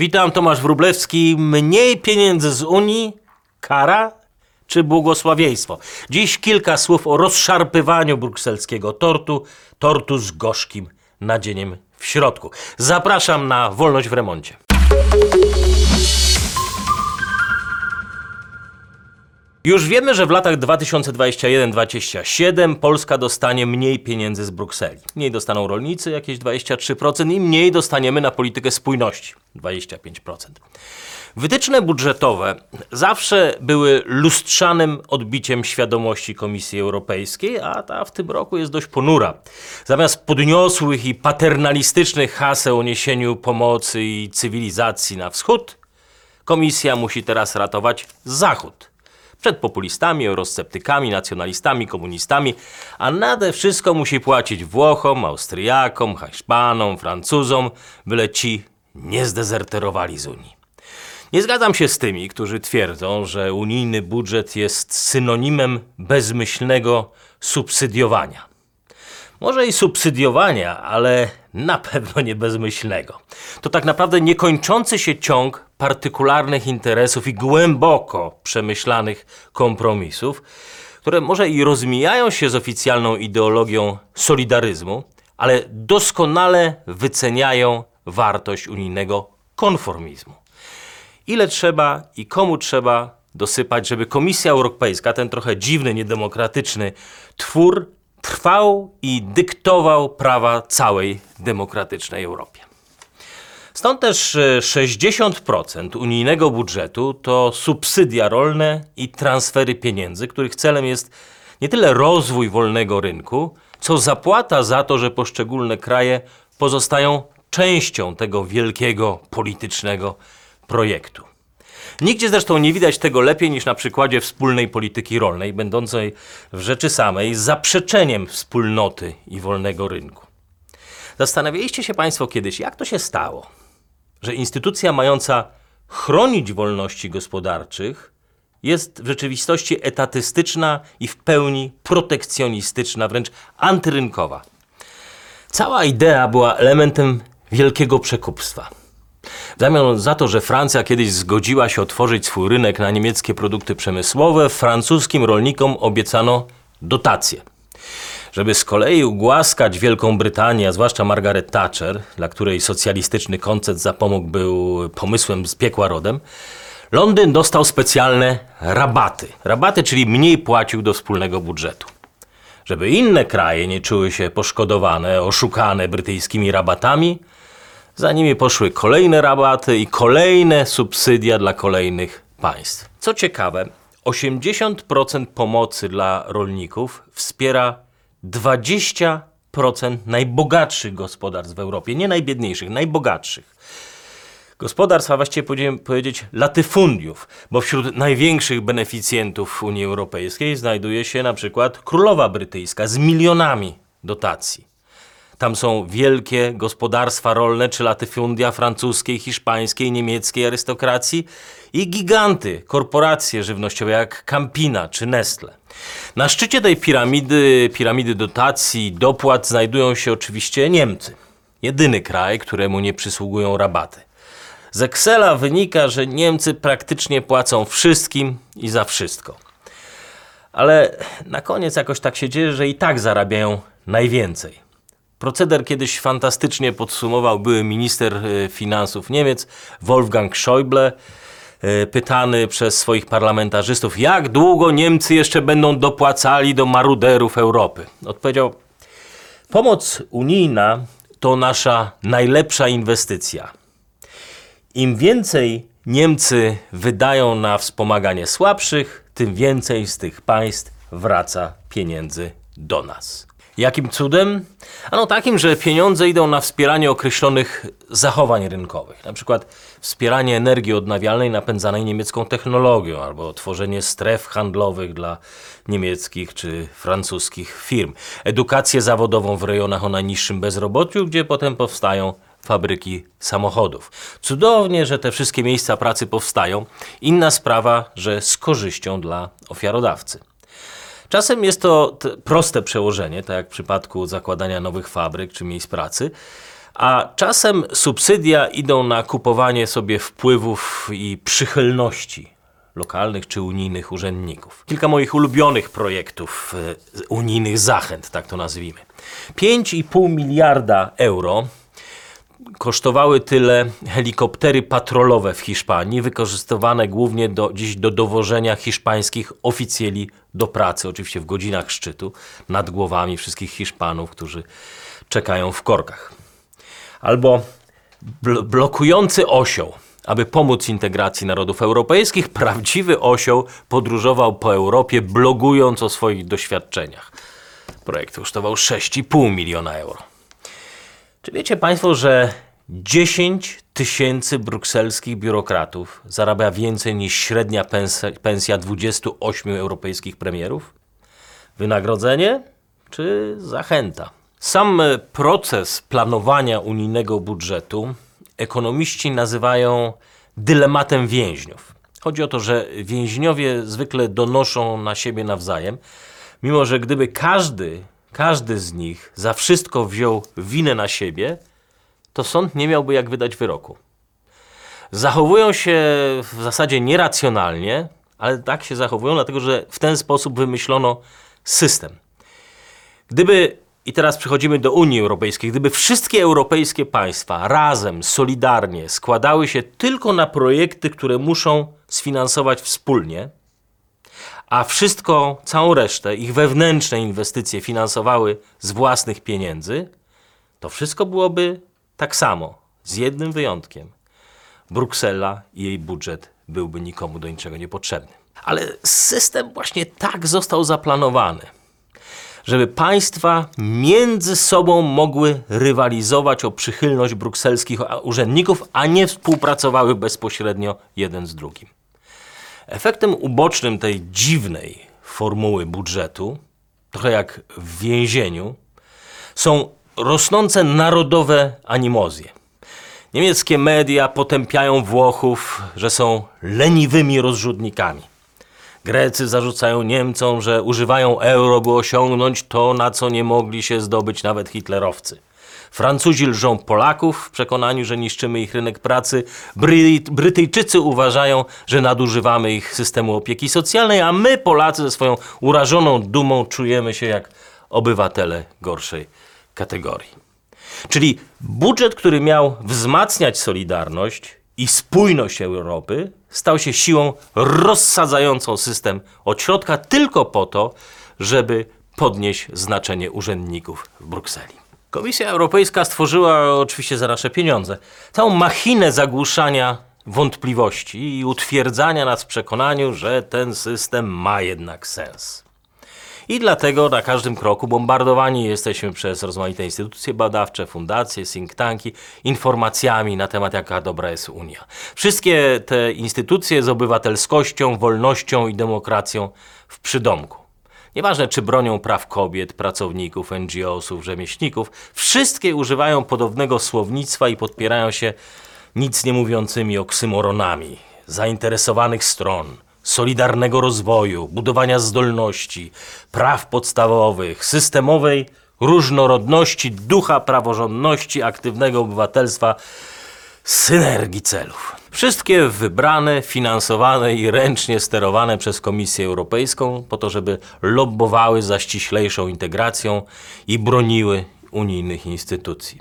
Witam, Tomasz Wróblewski. Mniej pieniędzy z Unii, kara czy błogosławieństwo? Dziś kilka słów o rozszarpywaniu brukselskiego tortu, tortu z gorzkim nadzieniem w środku. Zapraszam na Wolność w remoncie. Już wiemy, że w latach 2021-2027 Polska dostanie mniej pieniędzy z Brukseli. Mniej dostaną rolnicy, jakieś 23%, i mniej dostaniemy na politykę spójności 25%. Wytyczne budżetowe zawsze były lustrzanym odbiciem świadomości Komisji Europejskiej, a ta w tym roku jest dość ponura. Zamiast podniosłych i paternalistycznych haseł o niesieniu pomocy i cywilizacji na wschód, Komisja musi teraz ratować Zachód przed populistami, eurosceptykami, nacjonalistami, komunistami, a nade wszystko musi płacić Włochom, Austriakom, Hiszpanom, Francuzom, byle ci nie zdezerterowali z Unii. Nie zgadzam się z tymi, którzy twierdzą, że unijny budżet jest synonimem bezmyślnego subsydiowania. Może i subsydiowania, ale na pewno nie bezmyślnego. To tak naprawdę niekończący się ciąg partykularnych interesów i głęboko przemyślanych kompromisów, które może i rozmijają się z oficjalną ideologią solidaryzmu, ale doskonale wyceniają wartość unijnego konformizmu. Ile trzeba i komu trzeba dosypać, żeby Komisja Europejska, ten trochę dziwny, niedemokratyczny twór, trwał i dyktował prawa całej demokratycznej Europie. Stąd też e, 60% unijnego budżetu to subsydia rolne i transfery pieniędzy, których celem jest nie tyle rozwój wolnego rynku, co zapłata za to, że poszczególne kraje pozostają częścią tego wielkiego politycznego projektu. Nigdzie zresztą nie widać tego lepiej niż na przykładzie wspólnej polityki rolnej, będącej w rzeczy samej zaprzeczeniem wspólnoty i wolnego rynku. Zastanawialiście się Państwo kiedyś, jak to się stało, że instytucja mająca chronić wolności gospodarczych jest w rzeczywistości etatystyczna i w pełni protekcjonistyczna, wręcz antyrynkowa. Cała idea była elementem wielkiego przekupstwa. W zamian za to, że Francja kiedyś zgodziła się otworzyć swój rynek na niemieckie produkty przemysłowe, francuskim rolnikom obiecano dotacje. Żeby z kolei ugłaskać Wielką Brytanię, a zwłaszcza Margaret Thatcher, dla której socjalistyczny koncept zapomógł był pomysłem z piekła rodem, Londyn dostał specjalne rabaty. Rabaty, czyli mniej płacił do wspólnego budżetu. Żeby inne kraje nie czuły się poszkodowane, oszukane brytyjskimi rabatami, za nimi poszły kolejne rabaty i kolejne subsydia dla kolejnych państw. Co ciekawe, 80% pomocy dla rolników wspiera 20% najbogatszych gospodarstw w Europie, nie najbiedniejszych, najbogatszych. Gospodarstw, a właściwie powinienem powiedzieć latyfundiów, bo wśród największych beneficjentów Unii Europejskiej znajduje się na przykład Królowa Brytyjska z milionami dotacji. Tam są wielkie gospodarstwa rolne czy latyfundia francuskiej, hiszpańskiej, niemieckiej arystokracji i giganty, korporacje żywnościowe jak Campina czy Nestle. Na szczycie tej piramidy, piramidy dotacji dopłat znajdują się oczywiście Niemcy. Jedyny kraj, któremu nie przysługują rabaty. Z Excela wynika, że Niemcy praktycznie płacą wszystkim i za wszystko. Ale na koniec jakoś tak się dzieje, że i tak zarabiają najwięcej. Proceder kiedyś fantastycznie podsumował były minister e, finansów Niemiec Wolfgang Schäuble, e, pytany przez swoich parlamentarzystów, jak długo Niemcy jeszcze będą dopłacali do maruderów Europy. Odpowiedział: Pomoc unijna to nasza najlepsza inwestycja. Im więcej Niemcy wydają na wspomaganie słabszych, tym więcej z tych państw wraca pieniędzy do nas. Jakim cudem? Ano takim, że pieniądze idą na wspieranie określonych zachowań rynkowych, na przykład wspieranie energii odnawialnej napędzanej niemiecką technologią, albo tworzenie stref handlowych dla niemieckich czy francuskich firm, edukację zawodową w rejonach o najniższym bezrobociu, gdzie potem powstają fabryki samochodów. Cudownie, że te wszystkie miejsca pracy powstają. Inna sprawa, że z korzyścią dla ofiarodawcy. Czasem jest to proste przełożenie, tak jak w przypadku zakładania nowych fabryk czy miejsc pracy, A czasem subsydia idą na kupowanie sobie wpływów i przychylności lokalnych czy unijnych urzędników. Kilka moich ulubionych projektów e, unijnych zachęt, tak to nazwijmy. 5,5 miliarda euro kosztowały tyle helikoptery patrolowe w Hiszpanii, wykorzystywane głównie do, dziś do dowożenia hiszpańskich oficjeli do pracy, oczywiście w godzinach szczytu, nad głowami wszystkich Hiszpanów, którzy czekają w korkach. Albo bl- blokujący osioł. Aby pomóc integracji narodów europejskich, prawdziwy osioł podróżował po Europie, blogując o swoich doświadczeniach. Projekt kosztował 6,5 miliona euro. Czy wiecie Państwo, że 10 tysięcy brukselskich biurokratów zarabia więcej niż średnia pensja, pensja 28 europejskich premierów? Wynagrodzenie czy zachęta? Sam e, proces planowania unijnego budżetu ekonomiści nazywają dylematem więźniów. Chodzi o to, że więźniowie zwykle donoszą na siebie nawzajem, mimo że gdyby każdy, każdy z nich za wszystko wziął winę na siebie, to sąd nie miałby jak wydać wyroku. Zachowują się w zasadzie nieracjonalnie, ale tak się zachowują, dlatego że w ten sposób wymyślono system. Gdyby, i teraz przechodzimy do Unii Europejskiej, gdyby wszystkie europejskie państwa razem, solidarnie składały się tylko na projekty, które muszą sfinansować wspólnie, a wszystko, całą resztę, ich wewnętrzne inwestycje finansowały z własnych pieniędzy, to wszystko byłoby tak samo, z jednym wyjątkiem. Bruksela i jej budżet byłby nikomu do niczego niepotrzebny. Ale system właśnie tak został zaplanowany, żeby państwa między sobą mogły rywalizować o przychylność brukselskich urzędników, a nie współpracowały bezpośrednio jeden z drugim. Efektem ubocznym tej dziwnej formuły budżetu, trochę jak w więzieniu, są rosnące narodowe animozje. Niemieckie media potępiają Włochów, że są leniwymi rozrzutnikami. Grecy zarzucają Niemcom, że używają euro, by osiągnąć to, na co nie mogli się zdobyć nawet hitlerowcy. Francuzi lżą Polaków w przekonaniu, że niszczymy ich rynek pracy. Bry Brytyjczycy uważają, że nadużywamy ich systemu opieki socjalnej, a my, Polacy, ze swoją urażoną dumą czujemy się jak obywatele gorszej kategorii. Czyli budżet, który miał wzmacniać solidarność i spójność Europy, stał się siłą rozsadzającą system od środka tylko po to, żeby podnieść znaczenie urzędników w Brukseli. Komisja Europejska stworzyła oczywiście za nasze pieniądze całą machinę zagłuszania wątpliwości i utwierdzania nas w przekonaniu, że ten system ma jednak sens. I dlatego na każdym kroku bombardowani jesteśmy przez rozmaite instytucje badawcze, fundacje, think tanki informacjami na temat, jaka dobra jest Unia. Wszystkie te instytucje z obywatelskością, wolnością i demokracją w przydomku. Nieważne, czy bronią praw kobiet, pracowników, NGO-sów, rzemieślników, wszystkie używają podobnego słownictwa i podpierają się nic nie mówiącymi oksymoronami zainteresowanych stron – solidarnego rozwoju, budowania zdolności, praw podstawowych, systemowej różnorodności, ducha praworządności, aktywnego obywatelstwa, synergii celów. Wszystkie wybrane, finansowane i ręcznie sterowane przez Komisję Europejską po to, żeby lobbowały za ściślejszą integracją i broniły unijnych instytucji.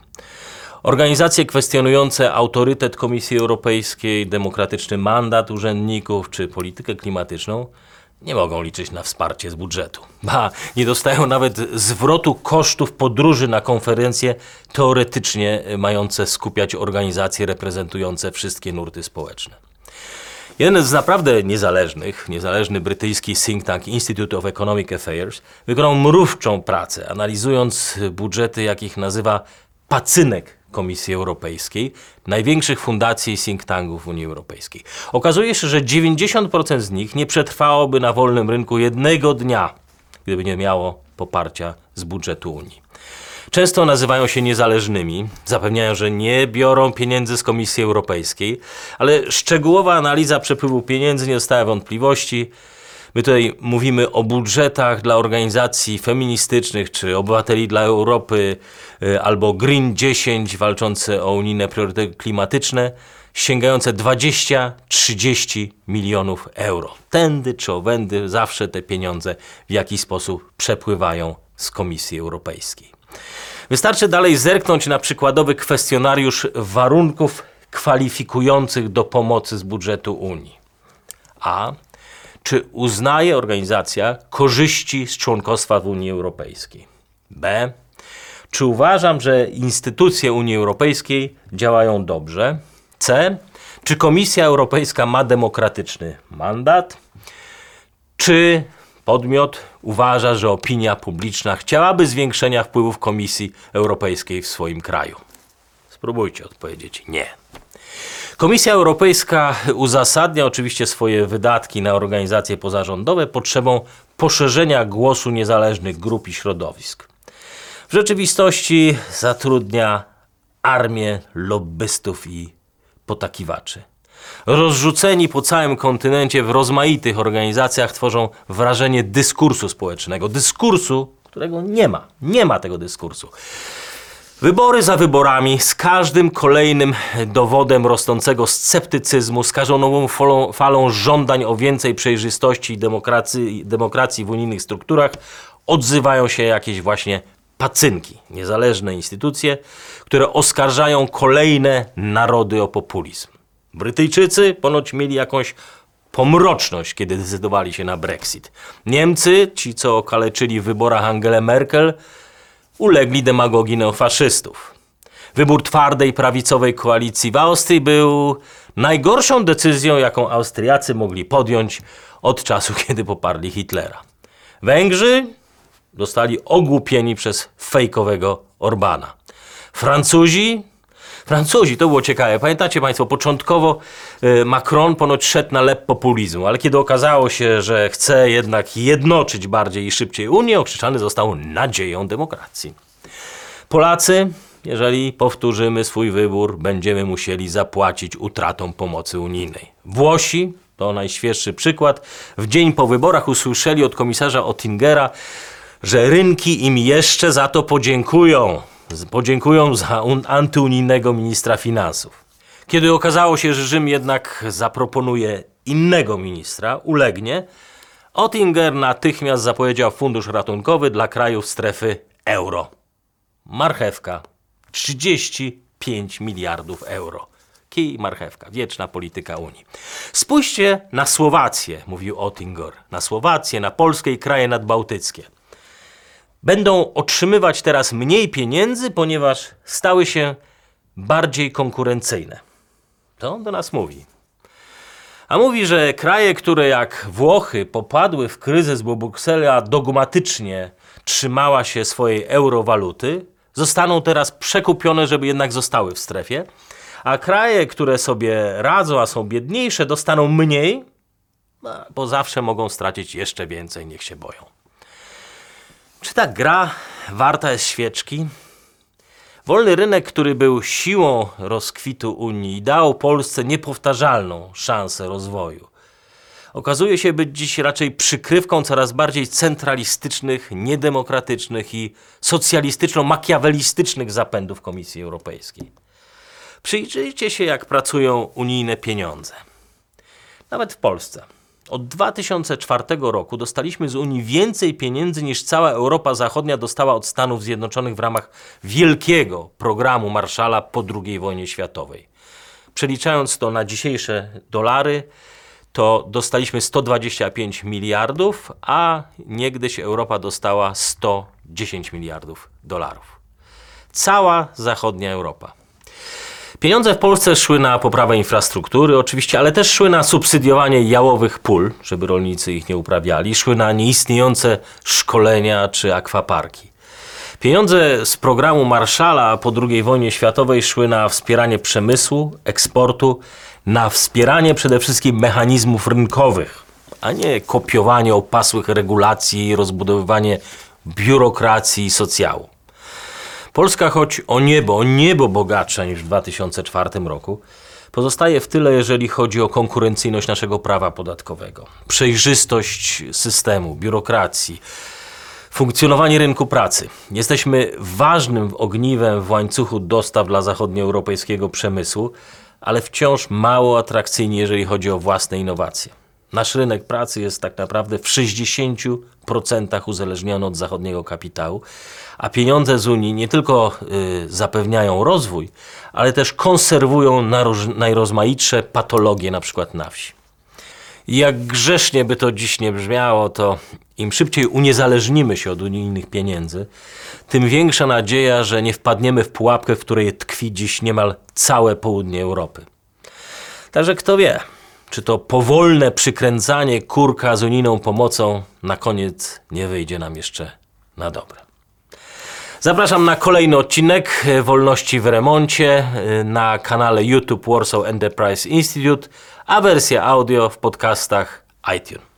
Organizacje kwestionujące autorytet Komisji Europejskiej, demokratyczny mandat urzędników czy politykę klimatyczną nie mogą liczyć na wsparcie z budżetu. Ba, nie dostają nawet zwrotu kosztów podróży na konferencje teoretycznie mające skupiać organizacje reprezentujące wszystkie nurty społeczne. Jeden z naprawdę niezależnych, niezależny brytyjski think tank Institute of Economic Affairs wykonał mrówczą pracę, analizując budżety, jakich nazywa pacynek Komisji Europejskiej, największych fundacji i think tanków Unii Europejskiej. Okazuje się, że 90% z nich nie przetrwałoby na wolnym rynku jednego dnia, gdyby nie miało poparcia z budżetu Unii. Często nazywają się niezależnymi, zapewniają, że nie biorą pieniędzy z Komisji Europejskiej, ale szczegółowa analiza przepływu pieniędzy nie została wątpliwości, My tutaj mówimy o budżetach dla organizacji feministycznych, czy obywateli dla Europy, y, albo Green 10 walczące o unijne priorytety klimatyczne, sięgające 20-30 milionów euro. Tędy czy owędy zawsze te pieniądze w jakiś sposób przepływają z Komisji Europejskiej. Wystarczy dalej zerknąć na przykładowy kwestionariusz warunków kwalifikujących do pomocy z budżetu Unii. A. Czy uznaje organizacja korzyści z członkostwa w Unii Europejskiej? B. Czy uważam, że instytucje Unii Europejskiej działają dobrze? C. Czy Komisja Europejska ma demokratyczny mandat? Czy podmiot uważa, że opinia publiczna chciałaby zwiększenia wpływów Komisji Europejskiej w swoim kraju? Spróbujcie odpowiedzieć nie. Komisja Europejska uzasadnia oczywiście swoje wydatki na organizacje pozarządowe potrzebą poszerzenia głosu niezależnych grup i środowisk. W rzeczywistości zatrudnia armię lobbystów i potakiwaczy. Rozrzuceni po całym kontynencie w rozmaitych organizacjach tworzą wrażenie dyskursu społecznego. Dyskursu, którego nie ma. Nie ma tego dyskursu. Wybory za wyborami, z każdym kolejnym dowodem rosnącego sceptycyzmu, z każdą nową falą, falą żądań o więcej przejrzystości i demokracji, demokracji w unijnych strukturach, odzywają się jakieś właśnie pacynki, niezależne instytucje, które oskarżają kolejne narody o populizm. Brytyjczycy ponoć mieli jakąś pomroczność, kiedy decydowali się na Brexit. Niemcy, ci co okaleczyli w wyborach Angelę Merkel, ulegli demagogii neofaszystów. Wybór twardej prawicowej koalicji w Austrii był najgorszą decyzją, jaką Austriacy mogli podjąć od czasu, kiedy poparli Hitlera. Węgrzy zostali ogłupieni przez fejkowego Orbana. Francuzi Francuzi, to było ciekawe. Pamiętacie Państwo, początkowo y, Macron ponoć szedł na lep populizmu, ale kiedy okazało się, że chce jednak jednoczyć bardziej i szybciej Unię, okrzyczany został nadzieją demokracji. Polacy, jeżeli powtórzymy swój wybór, będziemy musieli zapłacić utratą pomocy unijnej. Włosi, to najświeższy przykład, w dzień po wyborach usłyszeli od komisarza Ottingera, że rynki im jeszcze za to podziękują. Podziękują za un- antyunijnego ministra finansów. Kiedy okazało się, że Rzym jednak zaproponuje innego ministra, ulegnie, Ottinger natychmiast zapowiedział fundusz ratunkowy dla krajów strefy euro. Marchewka 35 miliardów euro. Kij marchewka, wieczna polityka Unii. Spójrzcie na Słowację, mówił Ottinger. Na Słowację, na Polskę i kraje nadbałtyckie. Będą otrzymywać teraz mniej pieniędzy, ponieważ stały się bardziej konkurencyjne. To on do nas mówi. A mówi, że kraje, które jak Włochy popadły w kryzys, bo Bruksela dogmatycznie trzymała się swojej eurowaluty, zostaną teraz przekupione, żeby jednak zostały w strefie, a kraje, które sobie radzą, a są biedniejsze, dostaną mniej, bo zawsze mogą stracić jeszcze więcej, niech się boją. Czy ta gra warta jest świeczki? Wolny rynek, który był siłą rozkwitu Unii, dał Polsce niepowtarzalną szansę rozwoju. Okazuje się być dziś raczej przykrywką coraz bardziej centralistycznych, niedemokratycznych i socjalistyczno-makiawelistycznych zapędów Komisji Europejskiej. Przyjrzyjcie się, jak pracują unijne pieniądze. Nawet w Polsce. Od 2004 roku dostaliśmy z Unii więcej pieniędzy niż cała Europa Zachodnia dostała od Stanów Zjednoczonych w ramach wielkiego programu Marshalla po II wojnie światowej. Przeliczając to na dzisiejsze dolary, to dostaliśmy 125 miliardów, a niegdyś Europa dostała 110 miliardów dolarów. Cała zachodnia Europa. Pieniądze w Polsce szły na poprawę infrastruktury, oczywiście, ale też szły na subsydiowanie jałowych pól, żeby rolnicy ich nie uprawiali, szły na nieistniejące szkolenia czy akwaparki. Pieniądze z programu Marshalla po II wojnie światowej szły na wspieranie przemysłu, eksportu, na wspieranie przede wszystkim mechanizmów rynkowych, a nie kopiowanie opasłych regulacji i rozbudowywanie biurokracji i socjału. Polska, choć o niebo, o niebo bogatsza niż w 2004 roku, Pozostaje w tyle, jeżeli chodzi o konkurencyjność naszego prawa podatkowego, przejrzystość systemu, biurokracji, funkcjonowanie rynku pracy. Jesteśmy ważnym ogniwem w łańcuchu dostaw dla zachodnioeuropejskiego przemysłu, ale wciąż mało atrakcyjni, jeżeli chodzi o własne innowacje. Nasz rynek pracy jest tak naprawdę w 60% uzależniony od zachodniego kapitału, a pieniądze z Unii nie tylko y, zapewniają rozwój, ale też konserwują najrozmaitsze patologie, na przykład na wsi. I Jak grzesznie by to dziś nie brzmiało, to im szybciej uniezależnimy się od unijnych pieniędzy, tym większa nadzieja, że nie wpadniemy w pułapkę, w której tkwi dziś niemal całe południe Europy. Także kto wie, czy to powolne przykręcanie kurka z unijną pomocą na koniec nie wyjdzie nam jeszcze na dobre. Zapraszam na kolejny odcinek Wolności w Remoncie e, na kanale YouTube Warsaw Enterprise Institute, a wersja audio w podcastach iTunes.